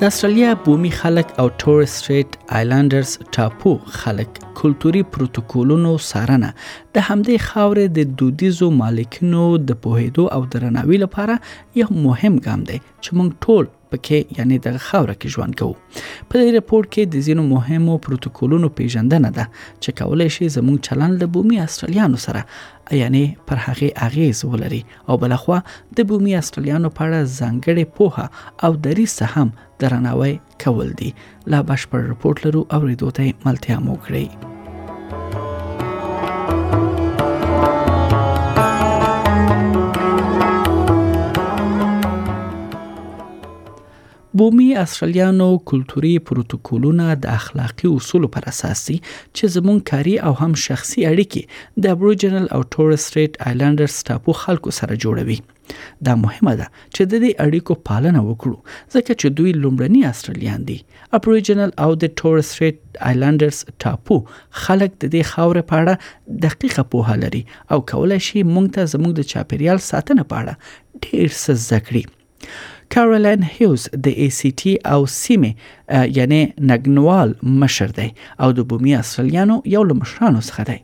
د استرالیا بومي خلک او تور سټریټ آیلندرز ټاپو خلک کلتوري پروتوکولونو سارنه د همدې خاورې د دودیزو مالکینو د پوهېدو او درناوي لپاره یو مهم ګام دی چې موږ ټول پکې یعنی د خاوره کې ژوند کوو په دې رپورت کې د ځینو مهمو پروتوکولونو پیژندنه ده چې کولای شي زموږ چلند له بومي استرالیانو سره یعنی پر هغه اغیز ولري او بلخوا د بومي استرالیانو په اړه ځانګړې پوهه او دریسه هم درناوی کول دي لا بشپړ رپورټ لرو او ریدو ته ملتیا مو کړئ بومي استرالیانو کلتوري پروتوکولونه د اخلاقی اصولو پر اساس دي چې زموږ کاري او هم شخصي اړیکې د ابوریجنل او تورس ریټ آیلندرز ټاپو خلکو سره جوړوي دا مهمه ده چې د دې اړیکو پالنه وکړو ځکه چې دوی لومړني استرالیان دي ابوریجنل او د تورس سټریټ آیلندرز ټاپو خلک د دې خاورې په اړه دقیقه پوهه لري او کولای شي مونږ ته زموږ د چاپیریال ساتنه په اړه ډیر څه زده کړي کارولین هیوز د ای سی ټي او سیمه یعنی نګنوال مشر دی او د بومي استرالیانو یو له مشرانو څخه دی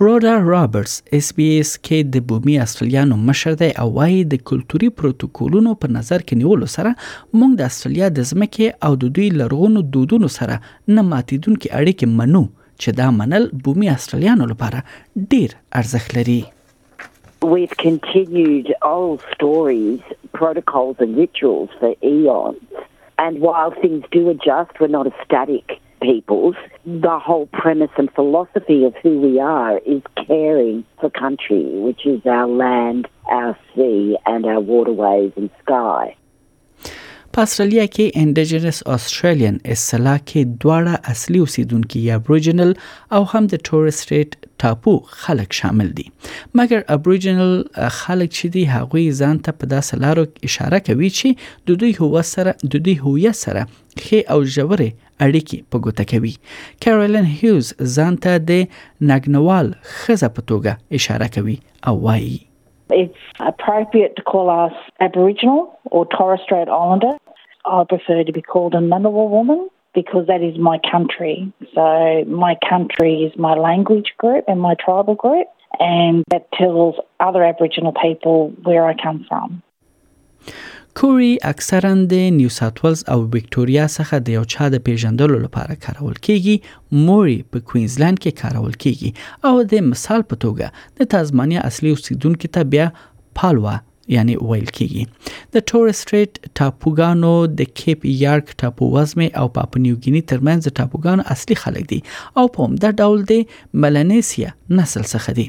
روډر رابرټس اس بي اس کې د بومي استرالیانو مشر دی او وايي د کلتوري پروتوکولونو په نظر کې نیولو سره موږ د استرالیا د ځمکې او د دوی لرغونو دودونو سره نه ماتیدونکې اړیکې منو چې دا منل بومي استرالیانو لپاره ډیر ارزښت لري we've continued old stories, protocols, and rituals for eons. And while things do adjust, we're not a static peoples. The whole premise and philosophy of who we are is caring for country, which is our land, our sea, and our waterways and sky. په استرالیا کې انډیجنس استرالین اصطلاح کې دواړه اصلي اوسیدونکي یا ابوریجنل او هم د ټورس ریټ ټاپو خلک شامل دي مګر ابوریجنل خلک چې دي هغوی ځان ته په داسې لارو اشاره کوي چې د دوی هو سره د دوی هویت سره خې او ژورې اړیکی په ګوته کوي کیرولن هیوز ځانته د نګنوال خزه په توګه اشاره کوي او وایي It's appropriate to call us Aboriginal or Torres Strait Islander I prefer to be called an honourable woman because that is my country. So my country is my language group and my tribal group, and that tells other Aboriginal people where I come from. کوری اکثرا د نیو ساوت ولز او ویکټوریا څخه د یو چا د پیژندلو لپاره کارول کیږي موری په کوینزلند کې کارول کیږي او د مثال په توګه د تازمانیا اصلي اوسیدونکو ته بیا پالوا یعنی ویل کیږي د ټور سټریټ ټاپوګانو د کیپ یارک ټاپو وزمه او پاپ نیوګینی ترمنځ ټاپوګانو اصلي خلک دي او په همدا ډول د ملنیسیا نسل څخه دي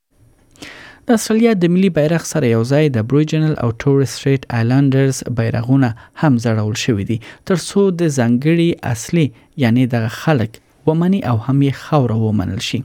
د استرالیا د ملي بیرغ سره یو ځای د ابوریجنل او ټورس سټریټ آیلانډرز بیرغونه هم ځړول شوي دي ترڅو د ځانګړي اصلي یعنی دغه خلک ومني او هم یې خاوره ومنل شي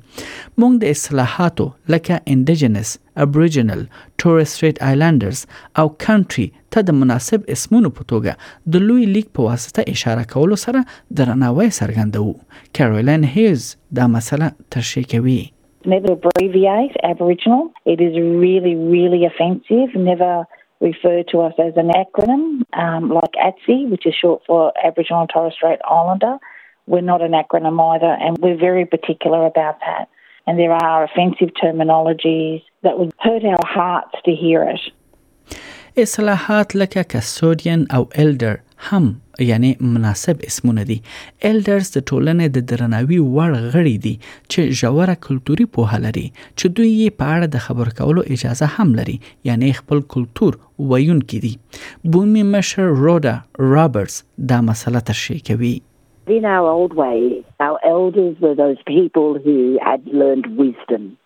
مونږ د اصلاحاتو لکه انډیجنس ابوریجنل ټورس سټریټ آیلانډرز او کنټری ته د مناسب اسمونو په توګه د لوی لیک په واسطه اشاره کولو سره درناوی څرګندوو کارولین هیز دا مسله تشریح کوي Never abbreviate Aboriginal. It is really, really offensive. Never refer to us as an acronym um, like ATSI, which is short for Aboriginal and Torres Strait Islander. We're not an acronym either, and we're very particular about that. And there are offensive terminologies that would hurt our hearts to hear it. اصطلاحات لکه کسټوډین او الډر هم یعنی مناسب اسمونه دي الډرز د ټولنې د درناوي وړ غړي دي چې ژوره کلتوري پوهه لري چې دوی یې په اړه د خبر کولو اجازه هم لري یعنی خپل کلتور ویونکي دي بومي مشر روډا رابرټس دا مسله تشریح کوي In our old way, our elders were those people who had learned wisdom.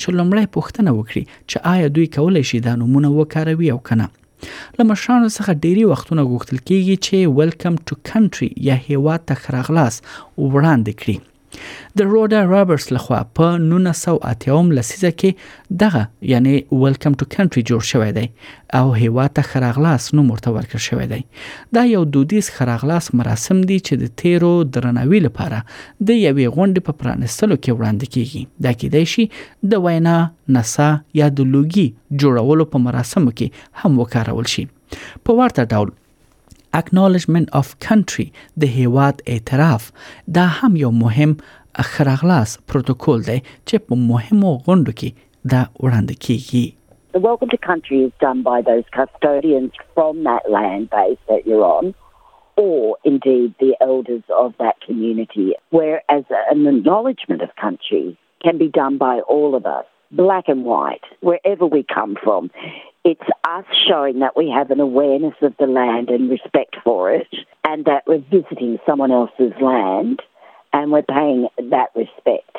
چې لومړی پوښتنه وکړي چې آیا دوی کولای شي دا نومونه وکاروي او کنه له مشرانو څخه ډیری وختونه غوښتل کیږي چې ویلکم ټو کنټری یا هیواد ته خراغلاس وړاندې کړي د روډا رابرټس لخوا په 1980 لسیزه کې دغه یعنی ویلکم ټو کنټری جوړ شوی دی او هیواد ته خراغلاس نوم ورته ورکړ شوی دی دا یو دودیز خراغلاس مراسم دي چې د تیرو درناوی لپاره د یوې غونډې په پرانستلو کې وړاندې کیږي دا کیدای شي د وینا نسا یا د لوګي جوړولو په مراسمو کې هم وکارول شي په ورته ډول اکنالجمنت اف کنټری د هیواد اعتراف دا هم یو مهم خراغلاس پروتوکول دی چې په مهمو غونډو کې دا وړاندې کیږي The welcome to country is done by those custodians from that land base that you're on, or indeed the elders of that community, whereas an acknowledgement of country can be done by all of us, black and white, wherever we come from. It's us showing that we have an awareness of the land and respect for it, and that we're visiting someone else's land and we're paying that respect.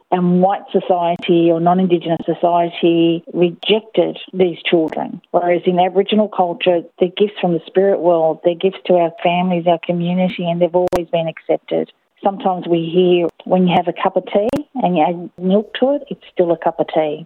And white society or non Indigenous society rejected these children, whereas in Aboriginal culture, they're gifts from the spirit world, they're gifts to our families, our community, and they've always been accepted. Sometimes we hear when you have a cup of tea and you add milk to it, it's still a cup of tea,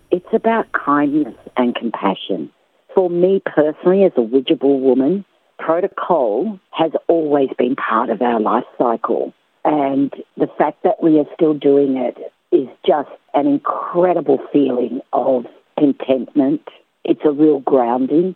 It's about kindness and compassion. For me personally, as a widgeable woman, protocol has always been part of our life cycle. And the fact that we are still doing it is just an incredible feeling of contentment. It's a real grounding.